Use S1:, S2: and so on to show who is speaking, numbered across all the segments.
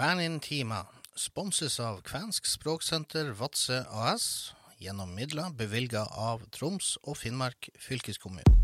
S1: Kvænintima sponses av Kvensk språksenter Vadsø AS gjennom midler bevilga av Troms og Finnmark fylkeskommune.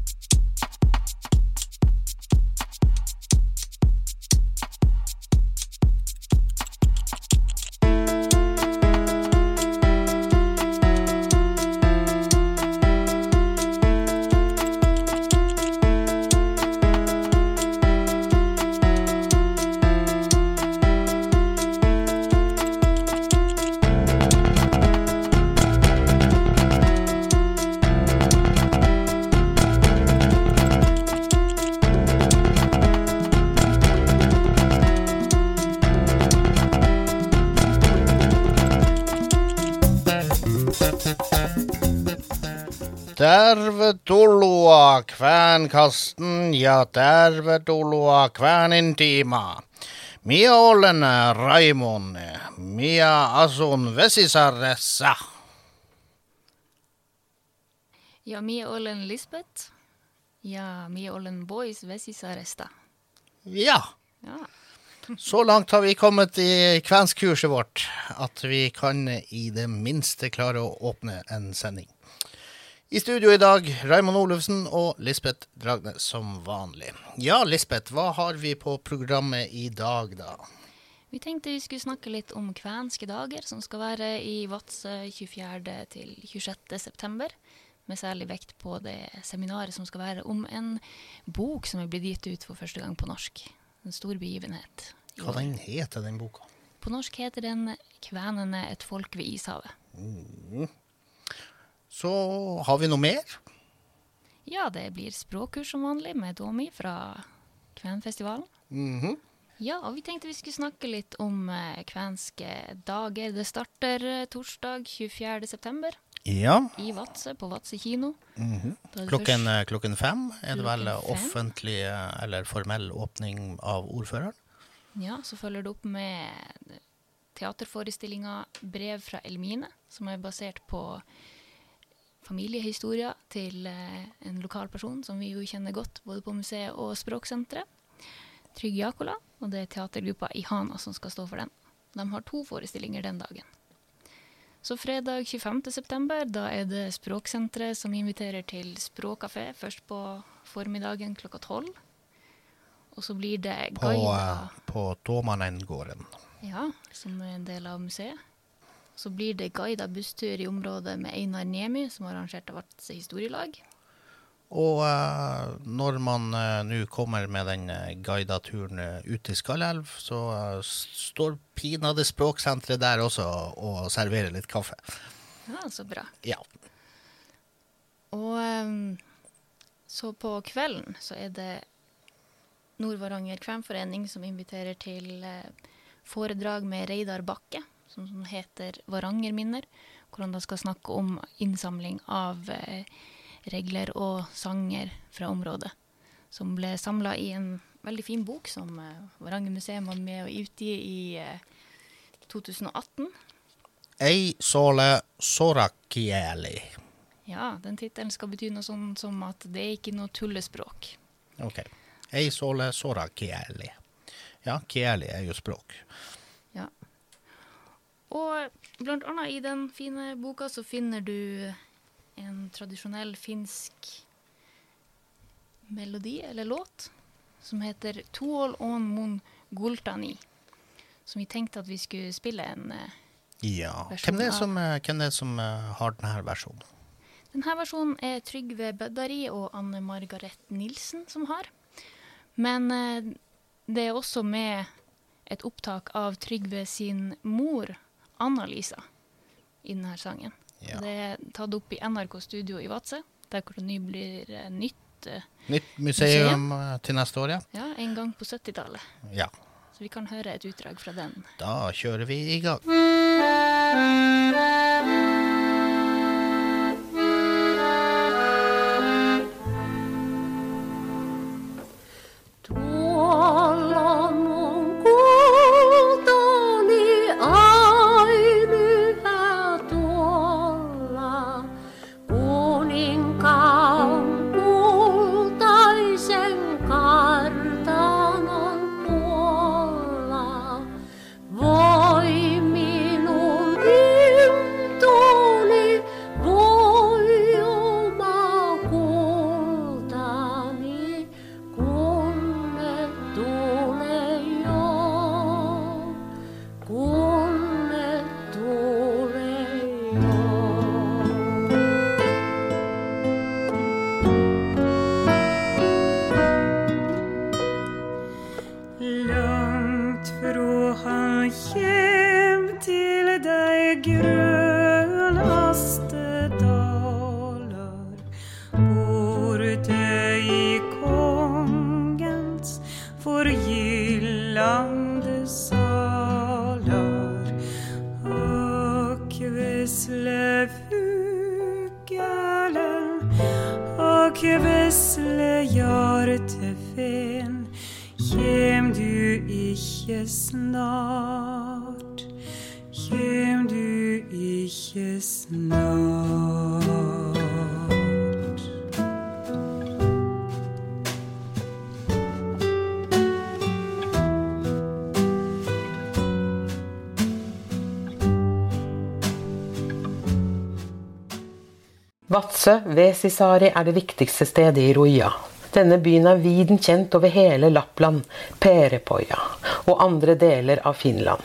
S1: Tervetuloa Kvänkasten ja tervetuloa Kvänintima. Minä olen Raimon. Minä asun Vesisaaressa.
S2: Ja minä olen Lisbeth. Ja minä olen Boys Vesisaaresta.
S1: Ja,
S2: Ja.
S1: Så langt har vi kommet i kvenskkurset vårt at vi kan i det minste klare å åpne en sending. I studio i dag, Raymond Olufsen og Lisbeth Dragne som vanlig. Ja, Lisbeth, hva har vi på programmet i dag, da?
S2: Vi tenkte vi skulle snakke litt om kvenske dager, som skal være i Vadsø 24. til 26. september. Med særlig vekt på det seminaret som skal være om en bok som er blitt gitt ut for første gang på norsk. En stor begivenhet.
S1: Hva den heter den boka?
S2: På norsk heter den 'Kvenene et folk ved ishavet'.
S1: Så har vi noe mer?
S2: Ja, det blir språkkurs som vanlig med Domi fra Kvenfestivalen.
S1: Mhm.
S2: Ja, og vi tenkte vi skulle snakke litt om eh, kvenske dager. Det starter eh, torsdag 24.
S1: Ja.
S2: i Vadsø, på Vadsø kino. Mm er
S1: Klokken, eh, klokken fem er det vel
S2: Klokken
S1: offentlig eh, eller formell åpning av ordføreren?
S2: Ja, så følger det opp med teaterforestillinga 'Brev fra Elmine', som er basert på familiehistoria til eh, en lokal person som vi jo kjenner godt, både på museet og Språksenteret. Trygg Jakola, og det er teatergruppa Ihana som skal stå for den. De har to forestillinger den dagen. Så fredag 25. september, da er det Språksenteret som inviterer til språkkafé, først på formiddagen klokka tolv. Og så blir det
S1: På,
S2: guider
S1: eh, på Tåmanengården.
S2: ja, som er en del av museet. Så blir det guida busstur i området med Einar Nemi, som har arrangert av Vadsø historielag.
S1: Og uh, når man uh, nå kommer med den uh, guida turen eh, ut til Skallelv, så uh, står pinadø Språksenteret der også og serverer litt kaffe.
S2: Ja, så bra.
S1: Ja.
S2: Og um, så på kvelden så er det Nord-Varanger Kvenforening som inviterer til eh, foredrag med Reidar Bakke, som, som heter Varangerminner, hvor han da skal snakke om innsamling av eh, regler og sanger fra området, som ble samla i en veldig fin bok som eh, Varanger museum var med å utgi i eh, 2018.
S1: Ei sole sorakieli.
S2: Ja, den tittelen skal bety noe sånn som at det er ikke noe tullespråk.
S1: Ok. Ei sole sorakieli. Ja, kieli er jo språk.
S2: Ja. Og blant annet i den fine boka så finner du en tradisjonell finsk melodi, eller låt, som heter Tuol on mun gultani. Som vi tenkte at vi skulle spille en uh,
S1: Ja.
S2: Versjon
S1: Hvem det er som, eh, hvem det er som eh, har denne versjonen?
S2: Denne versjonen er Trygve Bøddari og Anne Margaret Nilsen som har. Men eh, det er også med et opptak av Trygve sin mor, Anna-Lisa, i denne sangen.
S1: Ja.
S2: Det er tatt opp i NRK Studio i Vadsø, der hvor det ny blir eh, nytt eh,
S1: Nytt museum museum, til neste år, ja.
S2: ja, en gang på 70-tallet.
S1: Ja.
S2: Så vi kan høre et utdrag fra den.
S1: Da kjører vi i gang.
S3: Snart, kjem du ikke snart.
S4: Vadsø ved Sisari er det viktigste stedet i Roja. Denne byen er viden kjent over hele Lappland, Perepoja og andre deler av Finland.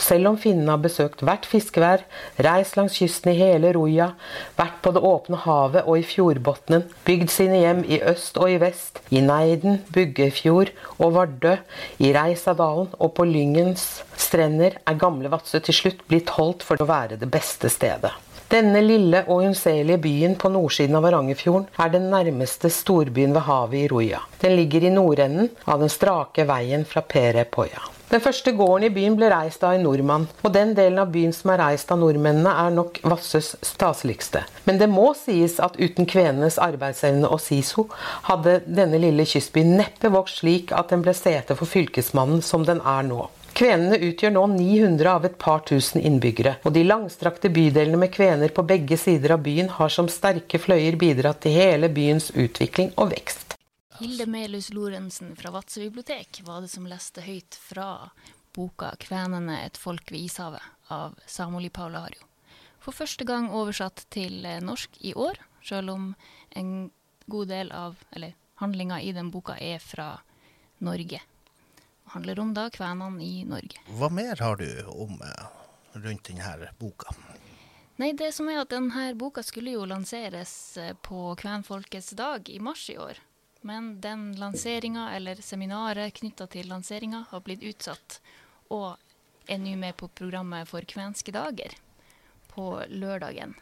S4: Selv om finnene har besøkt hvert fiskevær, reist langs kysten i hele Roja, vært på det åpne havet og i fjordbunnen, bygd sine hjem i øst og i vest, i Neiden, Buggefjord og Vardø, i Reisadalen og på Lyngens strender, er gamle Vadsø til slutt blitt holdt for å være det beste stedet. Denne lille og unnselige byen på nordsiden av Varangerfjorden er den nærmeste storbyen ved havet i Roja. Den ligger i nordenden av den strake veien fra Perepoya. Den første gården i byen ble reist av en nordmann, og den delen av byen som er reist av nordmennene, er nok Vassøs staseligste. Men det må sies at uten kvenenes arbeidsevne og siso, hadde denne lille kystbyen neppe vokst slik at den ble sete for fylkesmannen som den er nå. Kvenene utgjør nå 900 av et par tusen innbyggere, og de langstrakte bydelene med kvener på begge sider av byen har som sterke fløyer bidratt til hele byens utvikling og vekst.
S2: Hilde Melhus Lorentzen fra Vadsø bibliotek var det som leste høyt fra boka 'Kvenene et folk ved ishavet' av Samoli Paulaharjo. For første gang oversatt til norsk i år, sjøl om en god del av eller handlinga i den boka er fra Norge. Handler om da kvenene i Norge.
S1: Hva mer har du om eh, rundt denne boka?
S2: Nei, det som er at denne boka skulle jo lanseres eh, på kvenfolkets dag i mars i år. Men den lanseringa, eller seminaret knytta til lanseringa, har blitt utsatt. Og er nå med på programmet for kvenske dager på lørdagen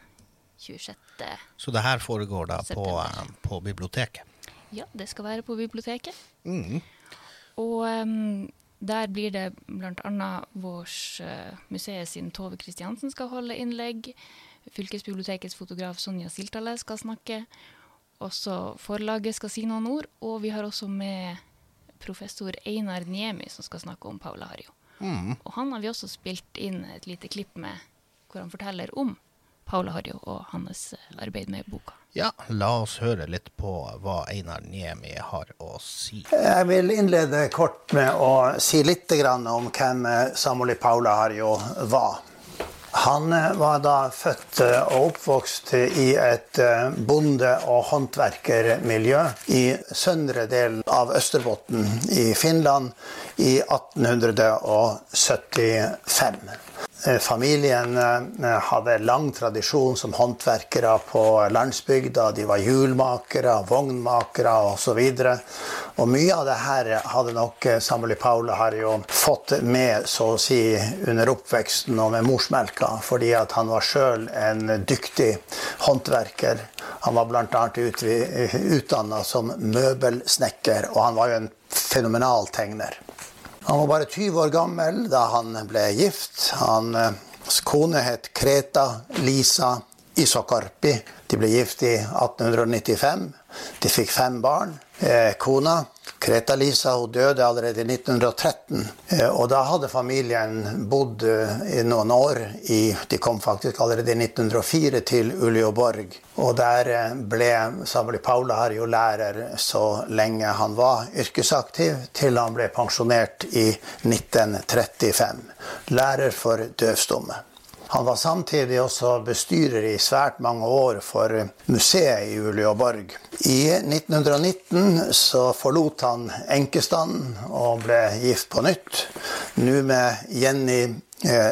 S2: 26.
S1: Så det her foregår da på, eh, på biblioteket?
S2: Ja, det skal være på biblioteket.
S1: Mm.
S2: Og um, der blir det bl.a. vårs uh, museet sin Tove Kristiansen skal holde innlegg. Fylkesbibliotekets fotograf Sonja Siltale skal snakke. Også forlaget skal si noen ord. Og vi har også med professor Einar Niemi som skal snakke om Paula Harjo.
S1: Mm.
S2: Og han har vi også spilt inn et lite klipp med, hvor han forteller om Paula Harjo og hans eh, arbeid med boka.
S1: Ja, la oss høre litt på hva Einar Niemi har å si.
S5: Jeg vil innlede kort med å si litt om hvem eh, Paula Harjo var. Han eh, var da født og oppvokst i et bonde- og håndverkermiljø i søndre del av Østerbotten i Finland i 1875. Eh, Familien eh, hadde lang tradisjon som håndverkere på landsbygda. De var hjulmakere, vognmakere osv. Og mye av det her hadde nok eh, Samuel Paula har jo fått med så å si under oppveksten og med morsmelka, fordi at han var sjøl en dyktig håndverker. Han var bl.a. utdanna som møbelsnekker, og han var jo en fenomenal tegner. Han var bare 20 år gammel da han ble gift. Eh, hans kone het Kreta Lisa Isokarpi. De ble gift i 1895. De fikk fem barn. Eh, kona, Kreta Lisa, hun døde allerede i 1913. Eh, og da hadde familien bodd eh, i noen år i De kom faktisk allerede i 1904 til Uleåborg. Og der eh, ble Samuel Paula her jo lærer så lenge han var yrkesaktiv, til han ble pensjonert i 1935. Lærer for døvstumme. Han var samtidig også bestyrer i svært mange år for museet i Uleåborg. I 1919 så forlot han enkestanden og ble gift på nytt. nå med Jenny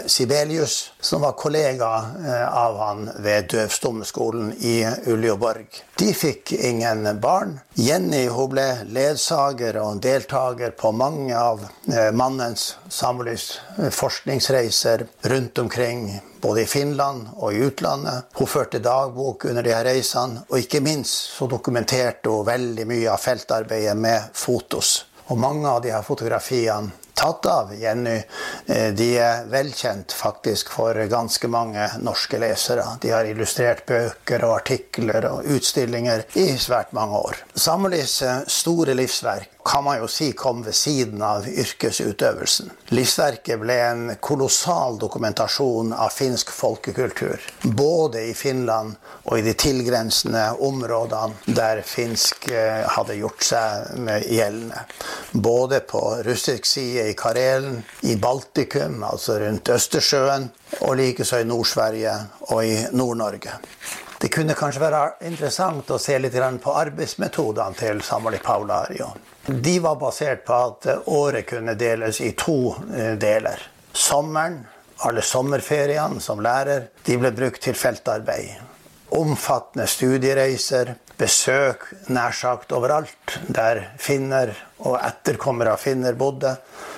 S5: Sibelius, som var kollega eh, av han ved Døvstummeskolen i Uleåborg. De fikk ingen barn. Jenny hun ble ledsager og deltaker på mange av eh, mannens Samuelis eh, forskningsreiser rundt omkring, både i Finland og i utlandet. Hun førte dagbok under de her reisene, og ikke minst så dokumenterte hun veldig mye av feltarbeidet med fotos. Og mange av de her fotografiene tatt av Jenny, eh, de er velkjent faktisk for ganske mange norske lesere. De har illustrert bøker og artikler og utstillinger i svært mange år. Samuelis eh, store livsverk kan man jo si kom ved siden av yrkesutøvelsen. Livsverket ble en kolossal dokumentasjon av finsk folkekultur. Både i Finland og i de tilgrensende områdene der finsk eh, hadde gjort seg gjeldende. Både på russisk side i Karelen, i Baltikum, altså rundt Østersjøen, og likeså i Nord-Sverige og i Nord-Norge. Det kunne kanskje være interessant å se litt på arbeidsmetodene til Samoli Paulario. De var basert på at året kunne deles i to eh, deler. Sommeren, alle sommerferiene som lærer, de ble brukt til feltarbeid. Omfattende studiereiser, besøk nær sagt overalt der finner og etterkommere av finner bodde.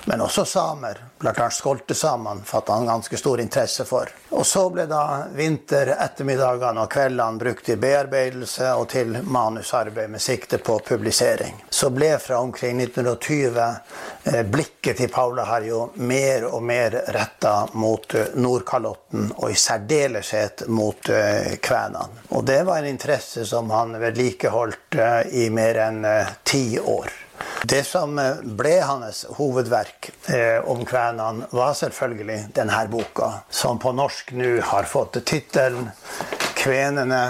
S5: Men også samer, bl.a. skoltesamene, fattet han ganske stor interesse for. Og så ble da vinter, ettermiddagene og kveldene brukt til bearbeidelse og til manusarbeid med sikte på publisering. Så ble fra omkring 1920 eh, blikket til Paula Harjo mer og mer retta mot eh, Nordkalotten, og i særdeleshet mot eh, kvenene. Og det var en interesse som han vedlikeholdt i mer enn ti år. Det som eh, ble hans hovedverk eh, om kvenene, var selvfølgelig denne boka, som på norsk nå har fått tittelen 'Kvenene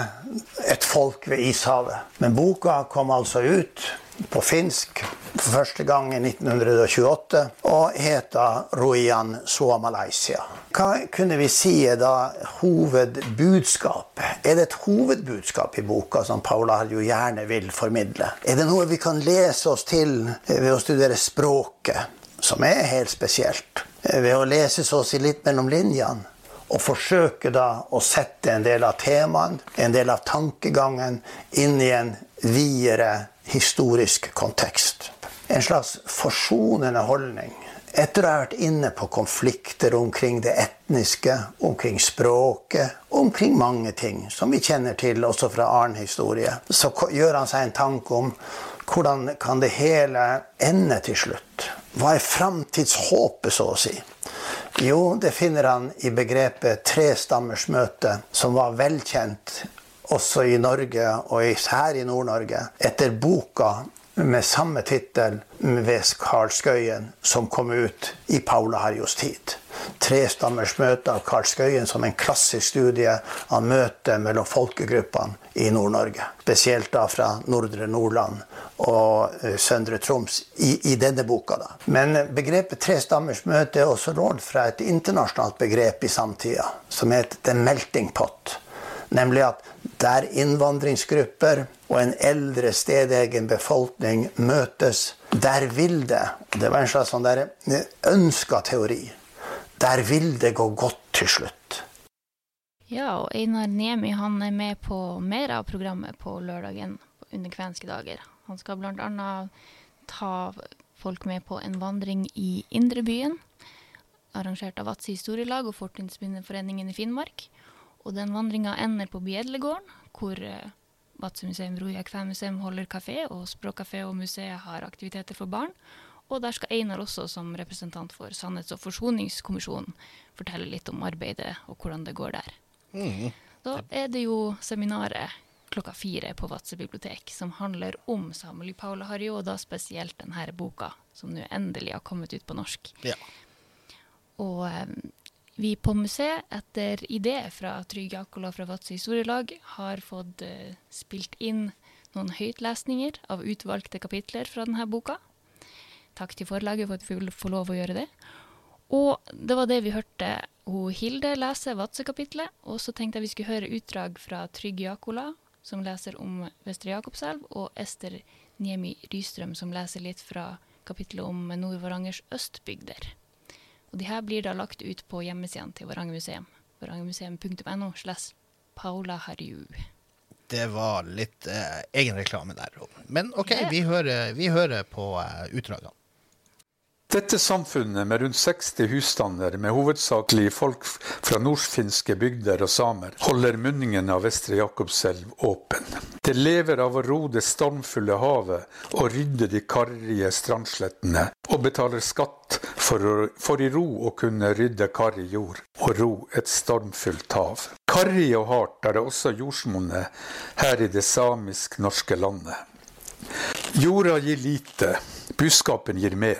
S5: et folk ved ishavet'. Men boka kom altså ut på finsk for første gang i 1928 og heter Ruian Suomalaisia. Hva kunne vi si er da hovedbudskapet? Er det et hovedbudskap i boka som Paula jo gjerne vil formidle? Er det noe vi kan lese oss til ved å studere språket, som er helt spesielt? Ved å lese oss litt mellom linjene? Og forsøke da å sette en del av temaene, en del av tankegangen, inn i en videre historisk kontekst. En slags forsonende holdning. Etter å ha vært inne på konflikter omkring det etniske, omkring språket, omkring mange ting som vi kjenner til også fra annen historie, så gjør han seg en tanke om hvordan kan det hele ende til slutt? Hva er framtidshåpet, så å si? Jo, det finner han i begrepet trestammersmøte, som var velkjent også i Norge, og især i Nord-Norge, etter boka med samme tittel ved Karl Skøyen, som kom ut i Paula Harjos tid. Trestammers møte av Karl Skøyen som en klassisk studie av møtet mellom folkegruppene i Nord-Norge. Spesielt da fra Nordre Nordland og uh, Søndre Troms i, i, denne boka. da. Men begrepet trestammers møte er også lånt fra et internasjonalt begrep i samtida, som heter the melting pot. Nemlig at der innvandringsgrupper og en eldre stedegen befolkning møtes, der vil det Det var en slags sånn ønska teori. Der vil det gå godt til slutt.
S2: Ja, og Einar Niemi han er med på mer av programmet på lørdagen under kvenske dager. Han skal bl.a. ta folk med på en vandring i Indrebyen, arrangert av Vadsø historielag og Fortidsminneforeningen i Finnmark. Og den vandringa ender på Bjedlegården, hvor eh, Vadsø-museum, Rojak 5-museum holder kafé, og Språkkafé og museet har aktiviteter for barn. Og der skal Einar også, som representant for Sannhets- og forsoningskommisjonen, fortelle litt om arbeidet og hvordan det går der. Mm. Da er det jo seminaret klokka fire på Vadsø bibliotek som handler om Samuel Paula Harry, og da spesielt denne boka, som nå endelig har kommet ut på norsk. Ja. Og um, vi på museet, etter idé fra Trygg Jakola fra Vadsø historielag, har fått uh, spilt inn noen høytlesninger av utvalgte kapitler fra denne boka. Takk til forlaget for at vi får lov å gjøre det. Og det var det vi hørte hun Hilde lese Vadsø-kapitlet. Og så tenkte jeg vi skulle høre utdrag fra Trygg Jakola, som leser om Vestre Jakobselv, og Ester Niemi Rystrøm, som leser litt fra kapitlet om Nord-Varangers østbygder. Og de her blir da lagt ut på hjemmesidene til Varanger museum. Varangermuseum.no slash Paula Harju.
S1: Det var litt eh, egenreklame der. Men OK, vi hører, vi hører på eh, utdragene.
S6: Dette samfunnet med rundt 60 husstander, med hovedsakelig folk fra nordfinske bygder og samer, holder munningen av Vestre Jakobselv åpen. Det lever av å ro det stormfulle havet og rydde de karrige strandslettene, og betaler skatt for, å, for i ro å kunne rydde karrig jord og ro et stormfullt hav. Karrig og hardt er det også jordsmonnet her i det samisk-norske landet. Jorda gir lite, buskapen gir mer.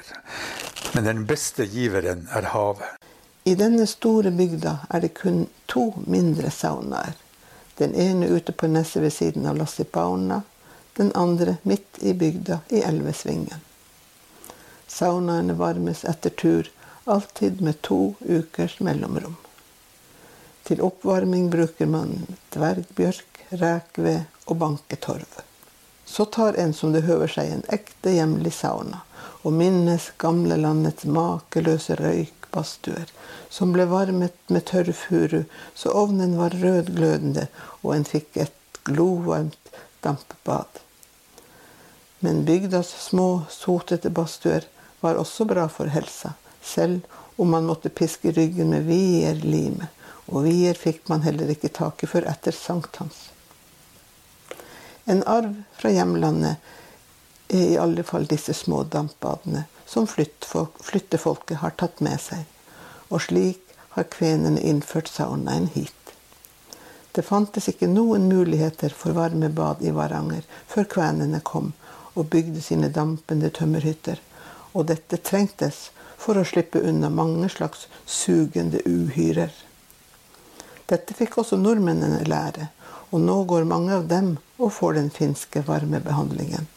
S6: Men den beste giveren er havet.
S7: I denne store bygda er det kun to mindre saunaer. Den ene ute på neset ved siden av Lassipauna, den andre midt i bygda i Elvesvingen. Saunaene varmes etter tur, alltid med to ukers mellomrom. Til oppvarming bruker man dvergbjørk, rekved og banketorv. Så tar en som det høver seg en ekte hjemlig sauna, og minnes gamle landets makeløse røykbadstuer, som ble varmet med tørr furu så ovnen var rødglødende og en fikk et glovarmt dampbad. Men bygdas små, sotete badstuer var også bra for helsa, selv om man måtte piske ryggen med vierlime, og vier fikk man heller ikke tak i før etter sankthans. En arv fra hjemlandet er i alle fall disse små dampbadene som flyttefolket har tatt med seg. Og slik har kvenene innført saunaen hit. Det fantes ikke noen muligheter for varmebad i Varanger før kvenene kom og bygde sine dampende tømmerhytter. Og dette trengtes for å slippe unna mange slags sugende uhyrer. Dette fikk også nordmennene lære, og nå går mange av dem og får den finske varmebehandlingen.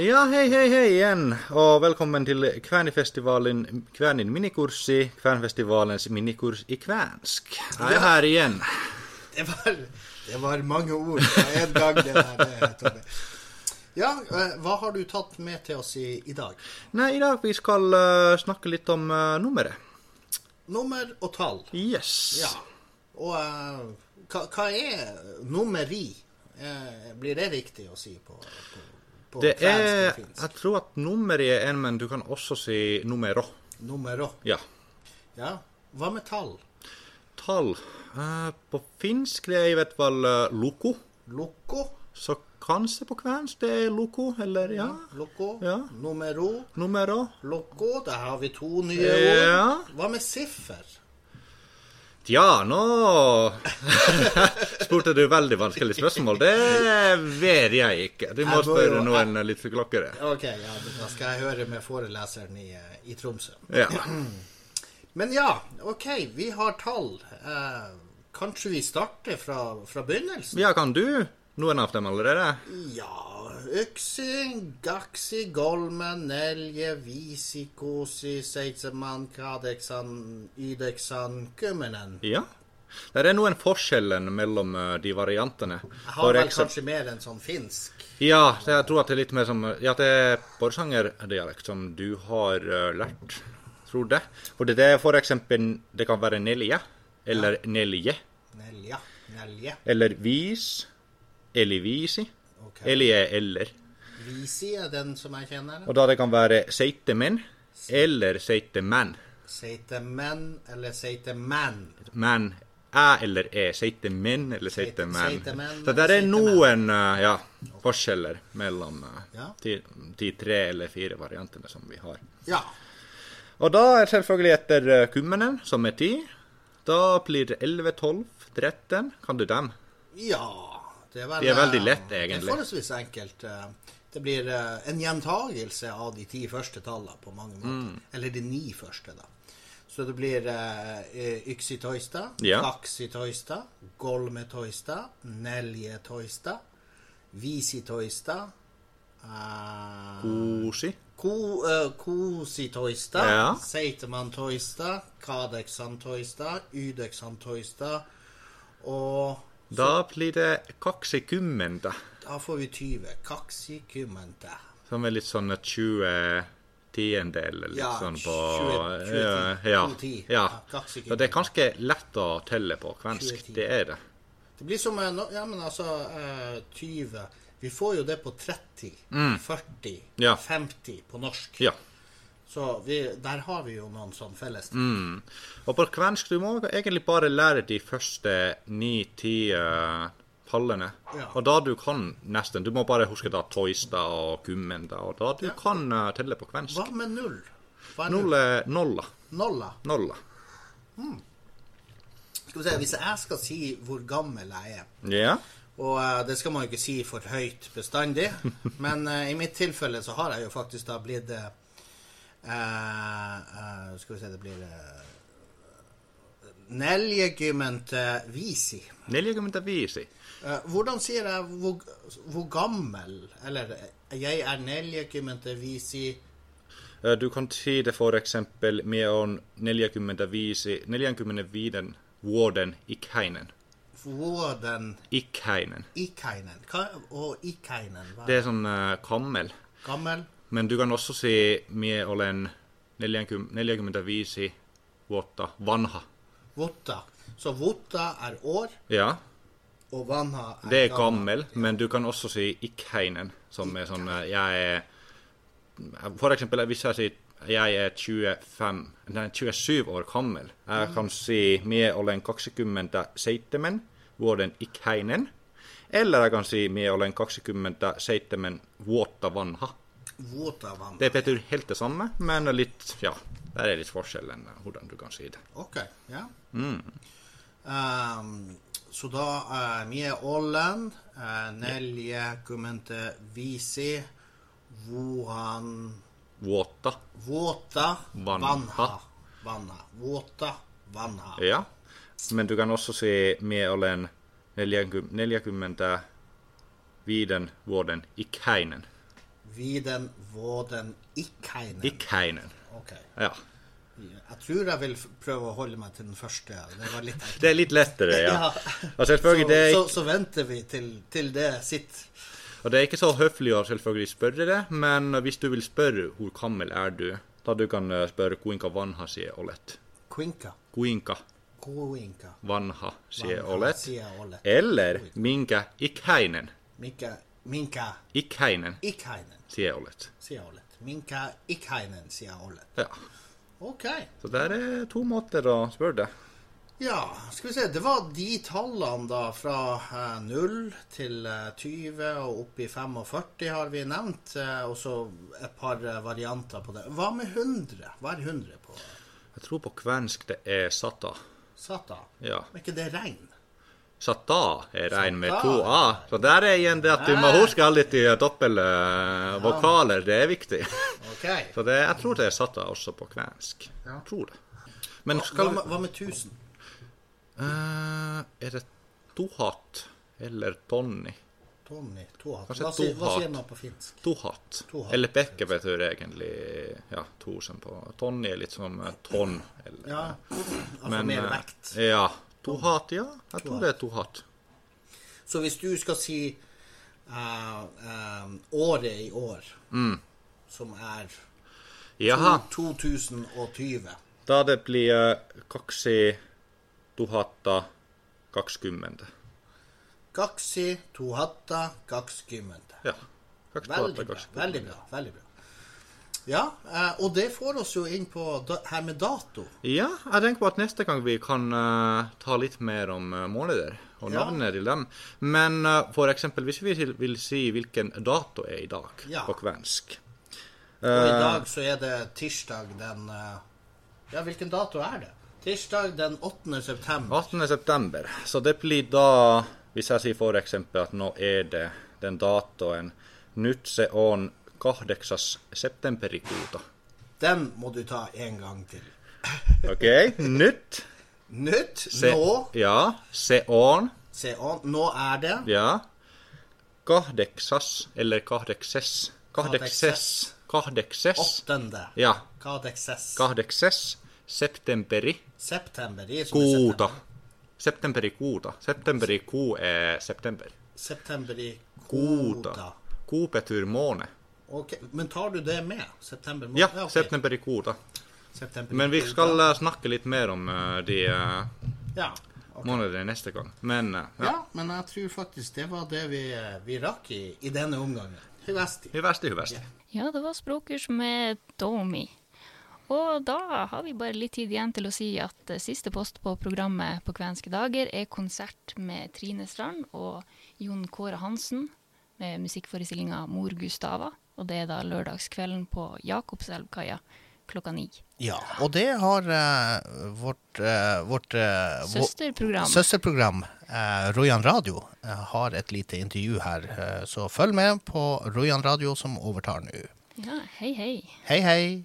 S8: Ja, hei, hei, hei igjen, og velkommen til Kvænifestivalen Kvænin minikurssi, Kvænfestivalens minikurs i kvensk. Jeg er her igjen.
S1: Det var, det var mange ord på en gang, det der, Tobbe. Tommy. Ja, eh, hva har du tatt med til oss i, i dag?
S8: Nei, i dag vi skal uh, snakke litt om uh, nummeret.
S1: Nummer og tall.
S8: Yes.
S1: Ja. Og eh, hva, hva er nummeri? Eh, blir det riktig å si på, på, på
S8: Det er? Jeg tror at nummeri er en, men du kan også si numero.
S1: Numero.
S8: Ja.
S1: Ja. Hva med tall?
S8: Tall. Eh, på finsk det er i hvert fall loko. loko.
S1: Loco?
S8: Så kanskje på kvensk det er loko, eller ja.
S1: Loko.
S8: Ja.
S1: Numero?
S8: Numero.
S1: Loko. Der har vi to nye ord.
S8: Ja.
S1: Hva med siffer?
S8: Ja, nå spurte du veldig vanskelig spørsmål. Det vet jeg ikke. Du må spørre noen litt klokkere.
S1: Ok, ja, da skal jeg høre med foreleseren i, eh, i Tromsø.
S8: Ja.
S1: Men ja, OK, vi har tall. Eh, kanskje vi starter fra, fra begynnelsen?
S8: ja, kan du noen av dem allerede?
S1: Ja Yksi, gaksi, golmen, nelje, visi, kosi, seitseman, kadeksan, ydeksan, kummenen.
S8: Ja. Det er noen forskjeller mellom eh, de variantene.
S1: Jeg har vel kanskje mer enn sånn finsk.
S8: Ja, det, jeg tror at det er litt mer som Ja, det er porsangerdialekt som du har eh, lært, tror det. For det er for eksempel Det kan være nelje eller nelje.
S1: Nelja, nelje.
S8: Eller vis. Eller visi.
S1: Ok.
S8: Eller er eller.
S1: Visi er den som jeg kjenner.
S8: Og da det kan være seitemenn eller seitemenn.
S1: Seitemenn eller seitemann.
S8: Men æ eller e. Seitemenn eller seitemenn.
S1: seitemenn,
S8: Så det er noen eh, ja, forskjeller mellom eh,
S1: Ja.
S8: de, de tre eller fire variantene som vi har.
S1: Ja.
S8: Og da er selvfølgelig etter eh, kummenen, som er ti. Da blir det 11, 12, 13. Kan du dem?
S1: Ja det er, vel,
S8: De er veldig
S1: lett,
S8: egentlig.
S1: Det er forholdsvis enkelt. eh, Det blir eh, en gjentagelse av de ti første tallene på mange måter.
S8: Mm.
S1: Eller de ni første, da. Så det blir uh, yksitoista,
S8: Ja.
S1: kaksitoista, golmetoista, neljetoista, visitoista uh,
S8: Kosi.
S1: Ko, uh, kositoista,
S8: Ja.
S1: seitemantoista, kadeksantoista, ydeksantoista og
S8: Da blir det kaksikummenta,
S1: da får vi 20. Kaksikymmente.
S8: som er litt sånn 20 tiendedel litt
S1: Ja,
S8: sånn på
S1: 20, 20,
S8: ja, ja,
S1: 20,
S8: ja.
S1: ja,
S8: Så det er ganske lett å telle på kvensk.
S1: 20.
S8: Det er det.
S1: Det blir som eh, Ja, men altså eh, 20 Vi får jo det på 30, 40,
S8: Mm. Ja.
S1: 50 på norsk.
S8: Ja.
S1: Så vi, der har vi jo noen sånn felles.
S8: Mm. Og på kvensk du må egentlig bare lære de første ni-ti uh, pallene.
S1: Ja.
S8: Og da du kan nesten Du må bare huske da Toista og Kummenda, og da du kan uh, telle på kvensk.
S1: Hva med null? Hva
S8: Null
S1: null?
S8: er nolla.
S1: Nolla.
S8: Nolla.
S1: Skal vi se, Hvis jeg skal si hvor gammel jeg er
S8: Ja.
S1: Og uh, det skal man jo ikke si for høyt bestandig, men eh, i mitt tilfelle så har jeg jo faktisk da blitt eh, eh, Skal vi se, det blir uh, Neljegymente visi.
S8: Neljäkymmentä viisi.
S1: Eh, hvordan sier jeg hvor, hvor gammel Eller eh, jeg er neljegymente visi
S8: Eh, Du kan si det eksempel med on 45, 45 vuoden ikäinen.
S1: Vuoden
S8: Ikäinen.
S1: Ikainen. Hva, og Ikainen, hva
S8: Det er sånn uh, kammel.
S1: gammel?
S8: Men du kan også si med olen 40, 45 vuotta vanha.
S1: Votta. Så votta er år,
S8: Ja,
S1: og vanha er
S8: det er gammel, men du kan også si ikäinen, som er sånn eh, Jeg er For eksempel hvis jeg sier jeg er 25, nei, 27 år gammel. Jeg kan si med olen 27 vuoden ikäinen. Eller jeg kan si med olen 27 vuotta vanha.
S1: Vanha.
S8: Det betyr helt det samme, men litt, ja, der er litt forskjell enn hvordan du kan si det.
S1: Ok, ja. Ehm, så da er mye ollen, uh, nelje, kumente, visi, vuhan,
S8: Våta.
S1: våta,
S8: Vanha.
S1: vanha. Våta, vanha.
S8: ja. Men du kan også si med olen 40 vuoden ikäinen.
S1: Viden, våden, ikkeinen.
S8: Ikkeinen.
S1: Ok.
S8: ja.
S1: Jeg tror jeg vil prøve å holde meg til den første. Det var litt.
S8: Det er litt lettere, ja.
S1: Ja. Så,
S8: ikke
S1: så, så venter vi til, til det sitter.
S8: Og det er ikke så høflig å selvfølgelig spørre det, men hvis du vil spørre hvor gammel er du, da du kan eh, spørre kuinka vanha sier olet.
S1: Kuinka.
S8: Kuinka
S1: Kuinka.
S8: vanha
S1: Vanha
S8: olet.
S1: sier olet.
S8: Eller minkä ikäinen,
S1: Minkä, minkä
S8: ikäinen
S1: ikkeinen,
S8: sier olet.
S1: sier Olet. Minkä ikkeinen, sier Olet.
S8: Ja.
S1: Ok.
S8: Så der er to måter å spørre det.
S1: Ja, skal vi se. Det var de tallene da fra eh, 0 til eh, 20 og opp i 45 har vi nevnt. Eh, og så et par eh, varianter på det. Hva med 100? Hva er 100 på
S8: Jeg tror på kvensk det er sata.
S1: Sata?
S8: Ja.
S1: Er ikke det regn?
S8: Sata er en med to a. Så der er igjen det at du må huske alle de doble eh. Det er viktig.
S1: Okay.
S8: Så det, jeg tror det er sata også på kvensk.
S1: Ja.
S8: Jeg tror det. Men
S1: Hva
S8: skal
S1: med, hva med 1000?
S8: Uh, Er det tohat eller tonni?
S1: Tonni? Tohat? Hva, sier- hva sier man på finsk?
S8: Tohat.
S1: Tohat.
S8: Eller Bekke betyr egentlig ja, tusen på Tonni er litt som eh, tonn. Eller,
S1: Ja, altså
S8: Men,
S1: mer
S8: eh,
S1: vekt.
S8: Ja. Tohat, ja. Jeg tror det er tohat.
S1: Så hvis du skal si uh, um, året i år,
S8: Mm.
S1: som er
S8: Jaha.
S1: 2020
S8: Da det blir eh, kaksi tuhatta kaksikymmentä.
S1: Kaksi tuhatta kaksikymmentä.
S8: Ja. Kaksi
S1: Veldig
S8: tuhatta
S1: bra. Veldig bra. veldig bra. Ja, eh, og det får oss jo inn på her med dato.
S8: Ja, jeg tenker på at neste gang vi kan eh, ta litt mer om uh, måneder og
S1: Ja.
S8: til dem. Men eh, for eksempel hvis vi vil, si hvilken dato er i dag
S1: Ja.
S8: på kvensk.
S1: Og i
S8: Eh,
S1: dag så er det tirsdag den eh, Ja, hvilken dato er det? Tirsdag den 8. september.
S8: 18. september. Så det blir da, hvis jeg sier for eksempel at nå er det den datoen Nutse on kahdeksas septemberikuuta.
S1: Den må du ta en gang til.
S8: OK? Nyt
S1: Nytt.
S8: se,
S1: Nå.
S8: Ja. Se on.
S1: Se an. Nå er det
S8: Ja. Kahdeksas eller kahdekses. Kahdekses. Kahdekses.
S1: åttende.
S8: Ja.
S1: Kadekses.
S8: Kahdekses septemberi
S1: September. Det er som i
S8: kuuta.
S1: september.
S8: Septemberi kuuta. Septemberi kuu er september.
S1: September i
S8: Kuuta.
S1: kuuta.
S8: Kuu betyr måne.
S1: Ok, Men tar du det med? September?
S8: Ja,
S1: okay.
S8: september i kor, da.
S1: September
S8: Men vi skal eh, snakke litt mer om uh, de uh,
S1: Ja. okay.
S8: månedene neste gang. Men
S1: Ja.
S8: ja.
S1: men jeg tror faktisk det var det vi, vi rakk i, i denne omgangen. Hyvesti.
S8: Hyvesti, hyvesti.
S2: Ja, det var språkkurs med Domi. Og da har vi bare litt tid igjen til å si at siste post på programmet på Kvenske dager er konsert med Trine Strand og Jon Kåre Hansen med musikkforestillinga Mor Gustava. Og det er da lørdagskvelden på Jakobselvkaia klokka ni.
S1: Ja, og det har eh, vårt, eh, vårt eh,
S2: Søsterprogram.
S1: søsterprogram eh, Rojan Radio eh, har et lite intervju her, eh, så følg med på Rojan Radio som overtar nå.
S2: Ja, hei, hei.
S1: Hei, hei.